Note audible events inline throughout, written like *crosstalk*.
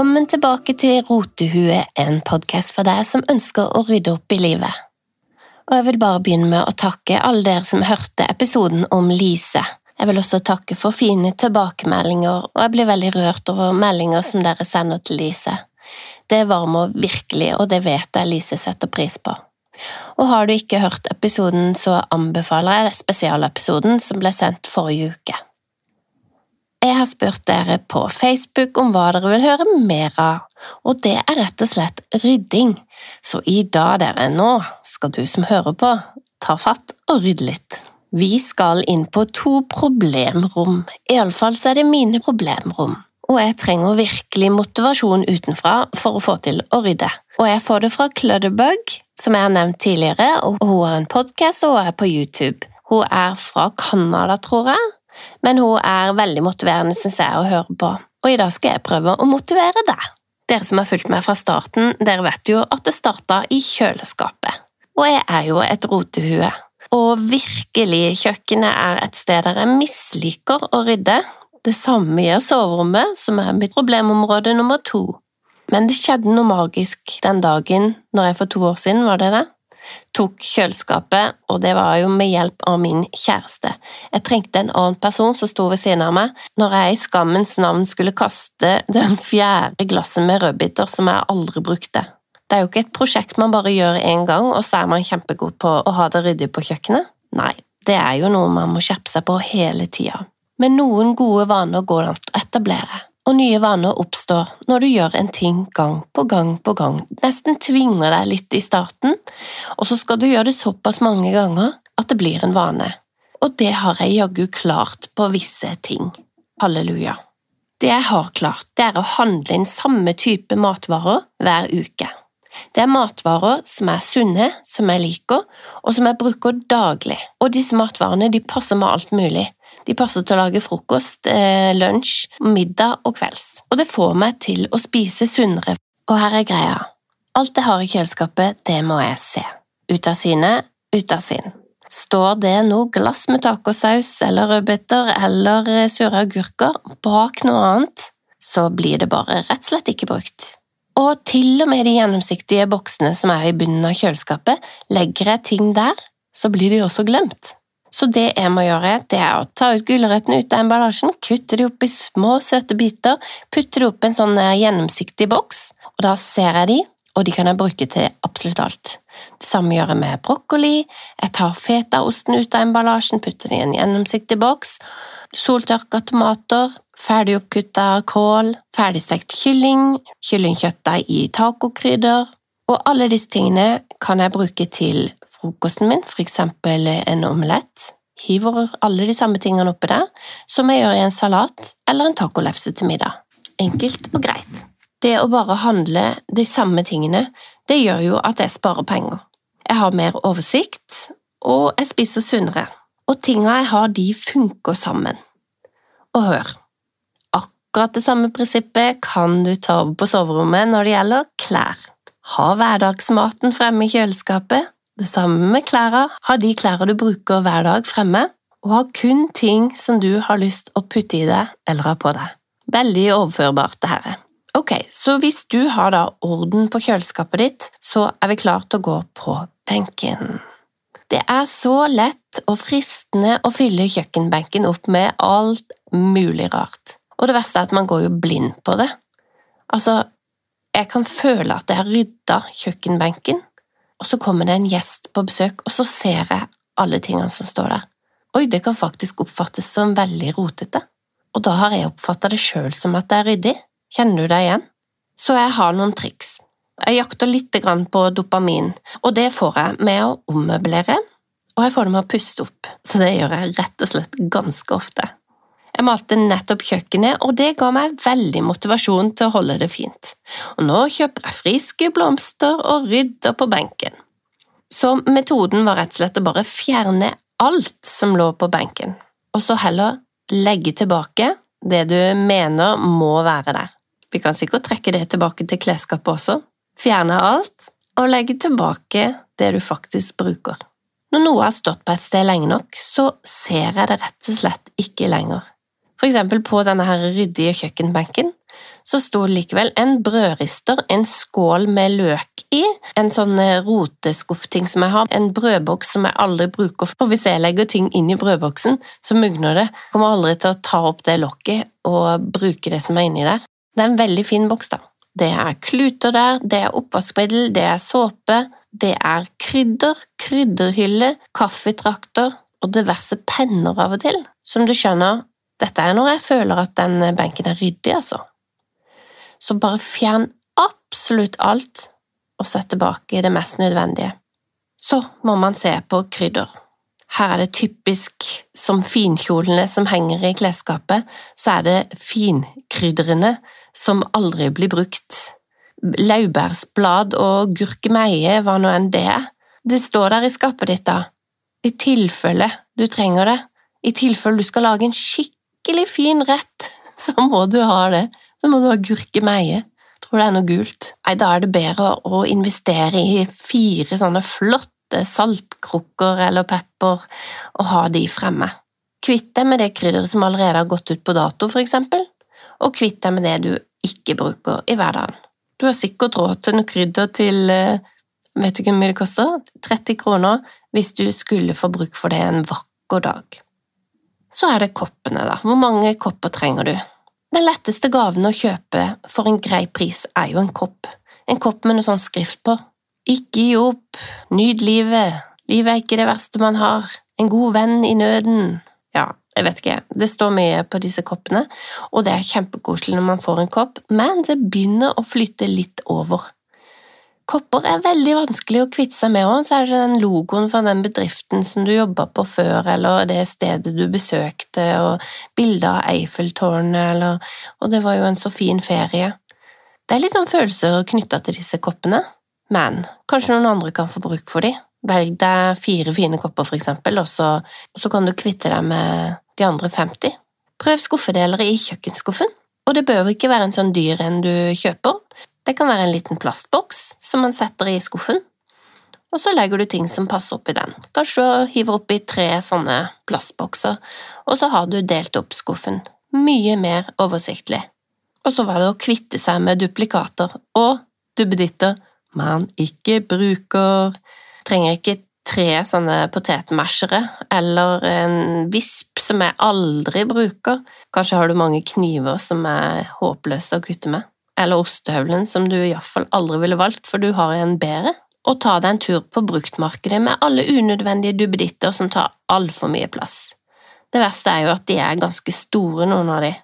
Velkommen tilbake til Rotehue, en podkast for deg som ønsker å rydde opp i livet. Og jeg vil bare begynne med å takke alle dere som hørte episoden om Lise. Jeg vil også takke for fine tilbakemeldinger, og jeg blir veldig rørt over meldinger som dere sender til Lise. Det varmer virkelig, og det vet jeg Lise setter pris på. Og har du ikke hørt episoden, så anbefaler jeg spesialepisoden som ble sendt forrige uke. Jeg har spurt dere på Facebook om hva dere vil høre mer av, og det er rett og slett rydding. Så i dag, dere, nå skal du som hører på, ta fatt og rydde litt. Vi skal inn på to problemrom, iallfall så er det mine problemrom. Og jeg trenger virkelig motivasjon utenfra for å få til å rydde. Og jeg får det fra Clutterbug, som jeg har nevnt tidligere, og hun har en podkast og er på YouTube. Hun er fra Canada, tror jeg, men hun er veldig motiverende, synes jeg, å høre på. Og i dag skal jeg prøve å motivere deg. Dere som har fulgt meg fra starten, dere vet jo at det starta i kjøleskapet. Og jeg er jo et rotehue. Og virkelig, kjøkkenet er et sted der jeg misliker å rydde. Det samme gjør soverommet, som er mitt problemområde nummer to. Men det skjedde noe magisk den dagen når jeg for to år siden, var det det? Tok kjøleskapet, og det var jo med hjelp av min kjæreste. Jeg trengte en annen person som sto ved siden av meg, når jeg i skammens navn skulle kaste den fjerde glasset med rødbiter som jeg aldri brukte. Det er jo ikke et prosjekt man bare gjør én gang, og så er man kjempegod på å ha det ryddig på kjøkkenet. Nei, det er jo noe man må skjerpe seg på hele tida. Men noen gode vaner går det an å etablere og nye vaner oppstår når du gjør en ting gang på gang på gang, nesten tvinger deg litt i starten, og så skal du gjøre det såpass mange ganger at det blir en vane. Og det har jeg jaggu klart på visse ting. Halleluja. Det jeg har klart, det er å handle inn samme type matvarer hver uke. Det er matvarer som er sunne, som jeg liker, og som jeg bruker daglig, og disse matvarene de passer med alt mulig. De passer til å lage frokost, eh, lunsj, middag og kvelds. Og det får meg til å spise sunnere. Og her er greia. Alt jeg har i kjøleskapet, det må jeg se. Ut av syne, ut av sinn. Står det noe glass med tacosaus eller rødbeter eller eh, sure agurker bak noe annet, så blir det bare rett og slett ikke brukt. Og til og med de gjennomsiktige boksene som er i bunnen av kjøleskapet, legger jeg ting der, så blir de også glemt. Så det jeg må gjøre, det er å ta ut gulrøttene ut av emballasjen, kutte de opp i små, søte biter, putte de opp i en sånn eh, gjennomsiktig boks, og da ser jeg de, og de kan jeg bruke til absolutt alt. Det samme gjør jeg med brokkoli, jeg tar fetaosten ut av emballasjen, putter den i en gjennomsiktig boks, soltørka tomater, ferdig oppkutta kål, ferdigstekt kylling, kyllingkjøttdeig i tacokrydder, og alle disse tingene kan jeg bruke til frokosten min, eksempel en omelett. Hiver alle de samme tingene oppi der, som jeg gjør i en salat eller en tacolefse til middag. Enkelt og greit. Det å bare handle de samme tingene, det gjør jo at jeg sparer penger. Jeg har mer oversikt, og jeg spiser sunnere. Og tinga jeg har, de funker sammen. Og hør, akkurat det samme prinsippet kan du ta på soverommet når det gjelder klær. Ha hverdagsmaten fremme i kjøleskapet, det samme med klærne. Ha de klærne du bruker hver dag fremme, og ha kun ting som du har lyst å putte i deg eller ha på deg. Veldig overførbart, det her. Ok, så hvis du har da orden på kjøleskapet ditt, så er vi klare til å gå på benken. Det er så lett og fristende å fylle kjøkkenbenken opp med alt mulig rart. Og det verste er at man går jo blind på det. Altså, jeg kan føle at jeg har rydda kjøkkenbenken, og så kommer det en gjest på besøk, og så ser jeg alle tingene som står der. Oi, det kan faktisk oppfattes som veldig rotete, og da har jeg oppfatta det sjøl som at det er ryddig. Kjenner du deg igjen? Så jeg har noen triks. Jeg jakter litt på dopamin, og det får jeg med å ommøblere, og jeg får det med å puste opp, så det gjør jeg rett og slett ganske ofte. Jeg malte nettopp kjøkkenet, og det ga meg veldig motivasjon til å holde det fint. Og nå kjøper jeg friske blomster og rydder på benken. Så metoden var rett og slett å bare fjerne alt som lå på benken, og så heller legge tilbake det du mener må være der. Vi kan sikkert trekke det tilbake til klesskapet også. Fjerne alt og legge tilbake det du faktisk bruker. Når noe har stått på et sted lenge nok, så ser jeg det rett og slett ikke lenger. For eksempel på denne her ryddige kjøkkenbenken, så sto likevel en brødrister, en skål med løk i, en sånn eh, roteskuffting som jeg har, en brødboks som jeg aldri bruker, for hvis jeg legger ting inn i brødboksen, så mugner det. Jeg kommer aldri til å ta opp det lokket og bruke det som er inni der. Det er en veldig fin boks, da. Det er kluter der, det er oppvaskmiddel, det er såpe, det er krydder, krydderhylle, kaffetrakter og diverse penner av og til. Som du skjønner, dette er når jeg føler at den benken er ryddig, altså. Så bare fjern absolutt alt og sett tilbake det mest nødvendige. Så må man se på krydder. Her er det typisk som finkjolene som henger i klesskapet, så er det finkrydderne som aldri blir brukt. Laurbærsblad og gurkemeie, hva nå enn det er. Det står der i skapet ditt, da. I tilfelle du trenger det. I tilfelle du skal lage en skikkelig fin rett, *laughs* så må du ha det. Så må du ha gurkemeie. Tror det er noe gult. Nei, da er det bedre å investere i fire sånne flotte saltkrukker eller pepper og ha de fremme. Kvitt deg med det krydderet som allerede har gått ut på dato, for eksempel, og kvitt deg med det du ikke bruker i hverdagen. Du har sikkert råd til noe krydder til eh, vet du hvor mye det koster? 30 kroner hvis du skulle få bruk for det en vakker dag. Så er det koppene, da. Hvor mange kopper trenger du? Den letteste gaven å kjøpe for en grei pris er jo en kopp. En kopp med noe sånn skrift på. Ikke gi opp, nyt livet, livet er ikke det verste man har, en god venn i nøden. Ja, jeg vet ikke, det står mye på disse koppene, og det er kjempekoselig når man får en kopp, men det begynner å flytte litt over. Kopper er veldig vanskelig å kvitte seg med, og så er det den logoen fra den bedriften som du jobba på før, eller det stedet du besøkte, og bilder av Eiffeltårnet, eller… og det var jo en så fin ferie. Det er litt sånn følelser knytta til disse koppene. Men kanskje noen andre kan få bruk for de. Velg deg fire fine kopper, for eksempel, og så, og så kan du kvitte deg med de andre 50. Prøv skuffedelere i kjøkkenskuffen, og det bør ikke være en sånn dyr en du kjøper. Det kan være en liten plastboks som man setter i skuffen, og så legger du ting som passer oppi den. Kanskje du hiver oppi tre sånne plastbokser, og så har du delt opp skuffen. Mye mer oversiktlig. Og så var det å kvitte seg med duplikater og duppeditter man ikke bruker. Trenger ikke tre sånne potetmashere eller en visp som jeg aldri bruker. Kanskje har du mange kniver som er håpløse å kutte med. Eller ostehøvelen som du iallfall aldri ville valgt, for du har en bedre. Og ta deg en tur på bruktmarkedet med alle unødvendige duppeditter som tar altfor mye plass. Det verste er jo at de er ganske store, noen av de.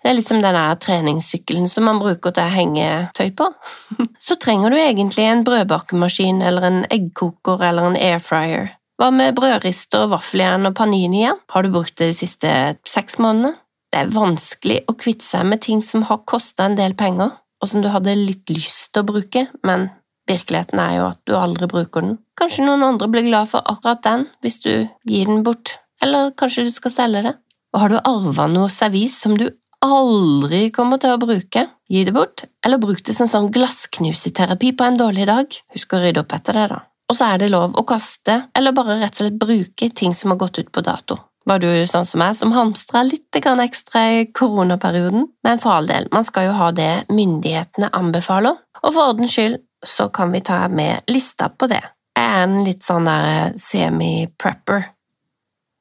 Det er liksom den treningssykkelen som man bruker til å henge tøy på. *laughs* Så trenger du egentlig en brødbakemaskin eller en eggkoker eller en airfryer. Hva med brødrister, vaffeljern og panini igjen? Har du brukt det de siste seks månedene? Det er vanskelig å kvitte seg med ting som har kosta en del penger, og som du hadde litt lyst til å bruke, men virkeligheten er jo at du aldri bruker den. Kanskje noen andre blir glad for akkurat den hvis du gir den bort, eller kanskje du skal selge det. Og har du arva noe servis som du aldri kommer til å bruke. Gi det bort, eller bruk det som sånn glassknuseterapi på en dårlig dag. Husk å rydde opp etter det, da. Og så er det lov å kaste, eller bare rett og slett bruke ting som har gått ut på dato. Var du sånn som meg, som hamstra litt ekstra i koronaperioden? Men for all del, man skal jo ha det myndighetene anbefaler, og for ordens skyld så kan vi ta med lista på det. Jeg er en litt sånn der semi-prepper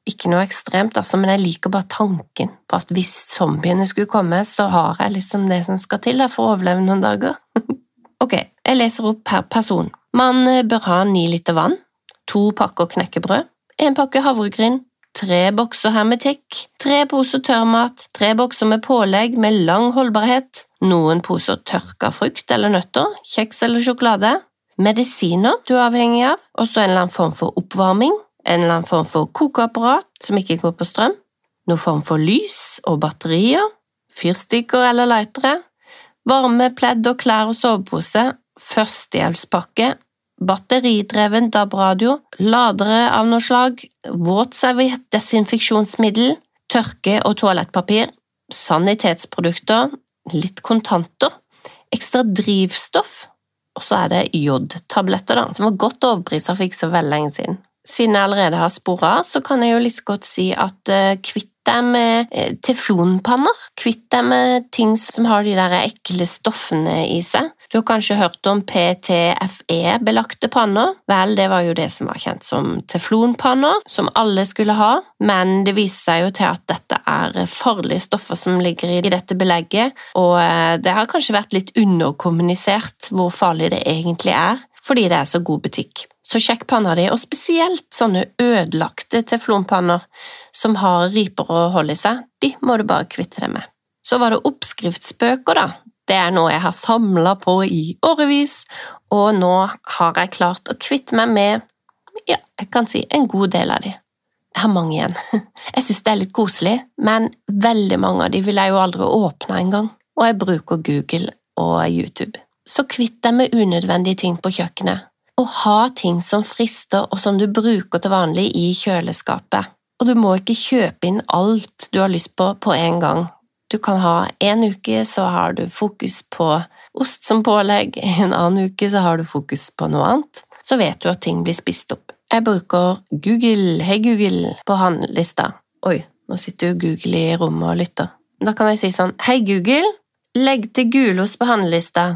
ikke noe ekstremt, altså, men jeg liker bare tanken på at hvis zombiene skulle komme, så har jeg liksom det som skal til for å overleve noen dager. *laughs* ok, jeg leser opp per person. Man eh, bør ha ni liter vann, to pakker knekkebrød, en pakke havregryn, tre bokser hermetikk, tre poser tørrmat, tre bokser med pålegg med lang holdbarhet, noen poser tørka frukt eller nøtter, kjeks eller sjokolade, medisiner du er avhengig av, og så en eller annen form for oppvarming, en eller annen form for kokeapparat som ikke går på strøm, noen form for lys og batterier, fyrstikker eller lightere, varme pledd og klær og sovepose, førstehjelpspakke, batteridreven DAB-radio, ladere av noe slag, våtserviett, desinfeksjonsmiddel, tørke- og toalettpapir, sanitetsprodukter, litt kontanter, ekstra drivstoff, og så er det jodtabletter, da, som var godt overprisa for ikke så veldig lenge siden. Siden jeg allerede har spora, så kan jeg jo like godt si at uh, kvitt deg med uh, teflonpanner. Kvitt deg med ting som har de der ekle stoffene i seg. Du har kanskje hørt om PTFE-belagte panner? Vel, det var jo det som var kjent som teflonpanner, som alle skulle ha, men det viser seg jo til at dette er farlige stoffer som ligger i dette belegget, og uh, det har kanskje vært litt underkommunisert hvor farlig det egentlig er, fordi det er så god butikk. Så sjekk panna di, og spesielt sånne ødelagte teflonpanner som har riper og holde i seg, de må du bare kvitte deg med. Så var det oppskriftsbøker, da. Det er noe jeg har samla på i årevis, og nå har jeg klart å kvitte meg med, ja, jeg kan si en god del av de. Jeg har mange igjen. *laughs* Jeg synes det er litt koselig, men veldig mange av de vil jeg jo aldri åpne engang, og jeg bruker Google og YouTube. Så kvitt deg med unødvendige ting på kjøkkenet å ha ting som frister og som du bruker til vanlig i kjøleskapet. Og du må ikke kjøpe inn alt du har lyst på på en gang. Du kan ha en uke så har du fokus på ost som pålegg, en annen uke så har du fokus på noe annet. Så vet du at ting blir spist opp. Jeg bruker Google, hei Google, på handlelista. Oi, nå sitter jo Google i rommet og lytter. Da kan jeg si sånn, hei Google, legg til gulost på handlelista.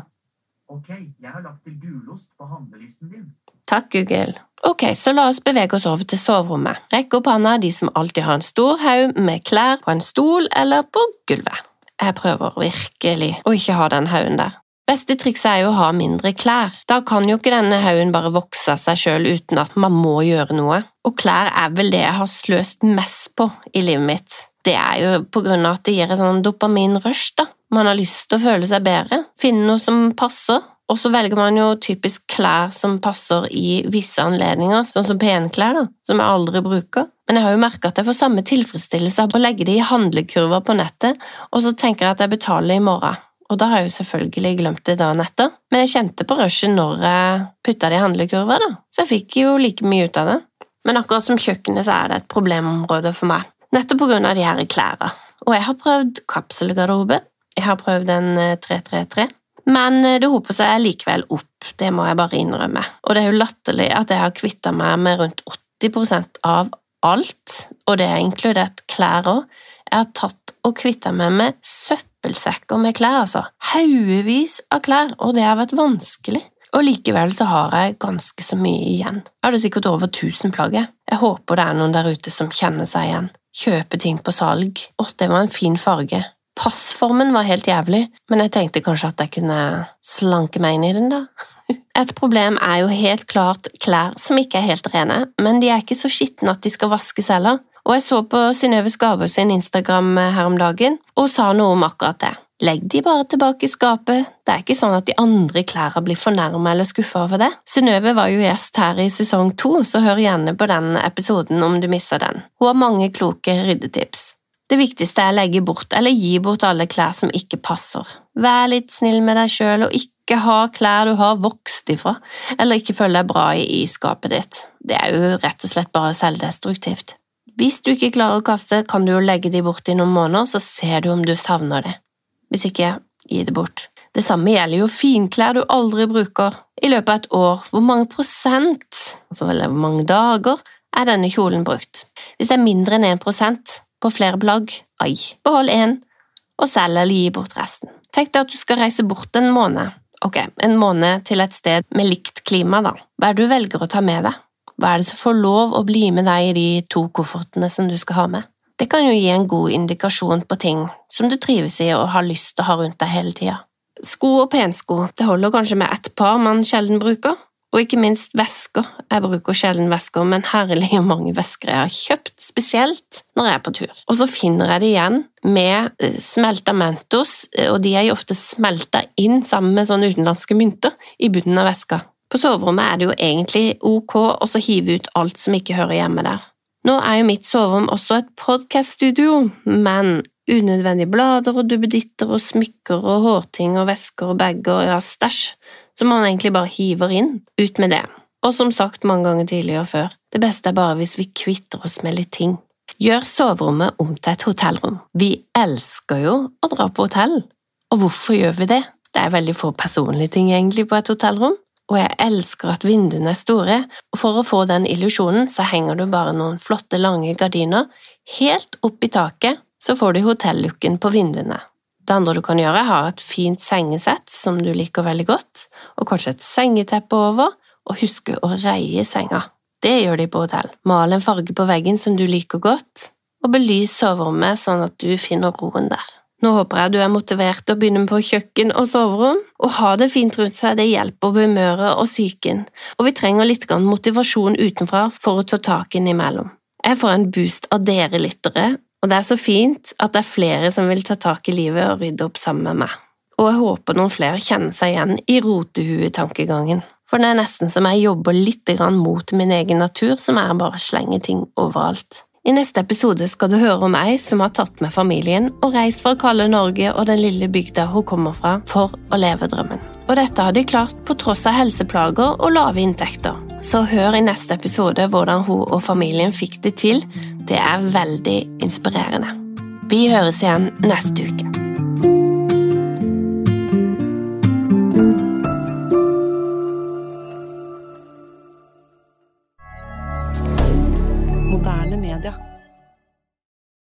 Ok, jeg har lagt til gulost på handlelisten din. Takk, Google. Ok, så la oss bevege oss over til soverommet. Rekk opp hånda de som alltid har en stor haug med klær på en stol eller på gulvet. Jeg prøver virkelig å ikke ha den haugen der. Beste trikset er jo å ha mindre klær. Da kan jo ikke denne haugen bare vokse av seg sjøl uten at man må gjøre noe. Og klær er vel det jeg har sløst mest på i livet mitt. Det er jo på grunn av at det gir et sånn dopaminrush, da. Man har lyst til å føle seg bedre, finne noe som passer, og så velger man jo typisk klær som passer i visse anledninger, sånn som penklær, da, som jeg aldri bruker. Men jeg har jo merka at jeg får samme tilfredsstillelse av å legge det i handlekurver på nettet, og så tenker jeg at jeg betaler i morgen. Og da har jeg jo selvfølgelig glemt det dagen etter, men jeg kjente på rushet når jeg putta det i handlekurver, da, så jeg fikk jo like mye ut av det. Men akkurat som kjøkkenet så er det et problemområde for meg, nettopp på grunn av de her klærne. Og jeg har prøvd kapselgarderobe, jeg har prøvd en 333, eh, men eh, det hoper seg likevel opp, det må jeg bare innrømme. Og det er jo latterlig at jeg har kvitta meg med rundt 80% av alt, og det er inkludert klær òg. Jeg har tatt og kvitta meg med søppelsekker med klær, altså. Haugevis av klær, og det har vært vanskelig. Og likevel så har jeg ganske så mye igjen. Jeg hadde sikkert over 1000 plagg. Jeg håper det er noen der ute som kjenner seg igjen. Kjøpe ting på salg. Å, det var en fin farge. Passformen var helt jævlig, men jeg tenkte kanskje at jeg kunne slanke meg inn i den, da. *laughs* Et problem er jo helt klart klær som ikke er helt rene, men de er ikke så skitne at de skal vaskes heller. Og jeg så på Synnøve Skarbø sin Instagram her om dagen, og sa noe om akkurat det. Legg de bare tilbake i skapet, det er ikke sånn at de andre klærne blir fornærma eller skuffa over det. Synnøve var jo gjest her i sesong to, så hør gjerne på den episoden om du misser den. Hun har mange kloke ryddetips. Det viktigste er å legge bort eller gi bort alle klær som ikke passer. Vær litt snill med deg sjøl og ikke ha klær du har vokst ifra, eller ikke føler deg bra i skapet ditt. Det er jo rett og slett bare selvdestruktivt. Hvis du ikke klarer å kaste, kan du jo legge de bort i noen måneder, så ser du om du savner det. Hvis ikke, gi det bort. Det samme gjelder jo finklær du aldri bruker. I løpet av et år, hvor mange prosent, altså hvor mange dager, er denne kjolen brukt? Hvis det er mindre enn 1 på flere plagg, ai, behold én, og selg eller gi bort resten. Tenk deg at du skal reise bort en måned, ok, en måned til et sted med likt klima, da. Hva er det du velger å ta med deg? Hva er det som får lov å bli med deg i de to koffertene som du skal ha med? Det kan jo gi en god indikasjon på ting som du trives i og har lyst til å ha rundt deg hele tida. Sko og pensko, det holder kanskje med ett par man sjelden bruker, og ikke minst vesker. Jeg bruker sjelden vesker, men herlig *laughs* mange vesker jeg har kjøpt, spesielt når jeg er på tur. Og så finner jeg det igjen med eh, smelta Mentos, eh, og de er jo ofte smelta inn sammen med sånne utenlandske mynter i bunnen av veska. På soverommet er det jo egentlig ok å hive ut alt som ikke hører hjemme der. Nå er jo mitt soverom også et podkaststudio, men unødvendige blader og duppeditter og smykker og hårting og vesker og bager og ja, stæsj så man egentlig bare hiver inn. Ut med det. Og som sagt mange ganger tidligere før, det beste er bare hvis vi kvitter oss med litt ting. Gjør soverommet om til et hotellrom. Vi elsker jo å dra på hotell. Og hvorfor gjør vi det? Det er veldig få personlige ting egentlig på et hotellrom. og jeg elsker at vinduene er store, og for å få den illusjonen så henger du bare noen flotte, lange gardiner helt opp i taket, så får du hotellooken på vinduene. Det andre du kan gjøre, er å ha et fint sengesett som du liker veldig godt, og kanskje et sengeteppe over, og huske å reie senga. Det gjør de på hotell. Mal en farge på veggen som du liker godt, og belys soverommet sånn at du finner roen der. Nå håper jeg du er motivert til å begynne på kjøkken og soverom. Å ha det fint rundt seg det hjelper på humøret og psyken, og vi trenger litt motivasjon utenfra for å ta tak innimellom. Jeg får en boost av dere lyttere, og det er så fint at det er flere som vil ta tak i livet og rydde opp sammen med meg. Og jeg håper noen flere kjenner seg igjen i rotehuetankegangen, for det er nesten som jeg jobber litt mot min egen natur, som er bare å slenge ting overalt. I neste episode skal du høre om ei som har tatt med familien og reist fra kalde Norge og den lille bygda hun kommer fra, for å leve drømmen. Og dette har de klart på tross av helseplager og lave inntekter. Så hør i neste episode hvordan hun og familien fikk det til. Det er veldig inspirerende. Vi høres igjen neste uke.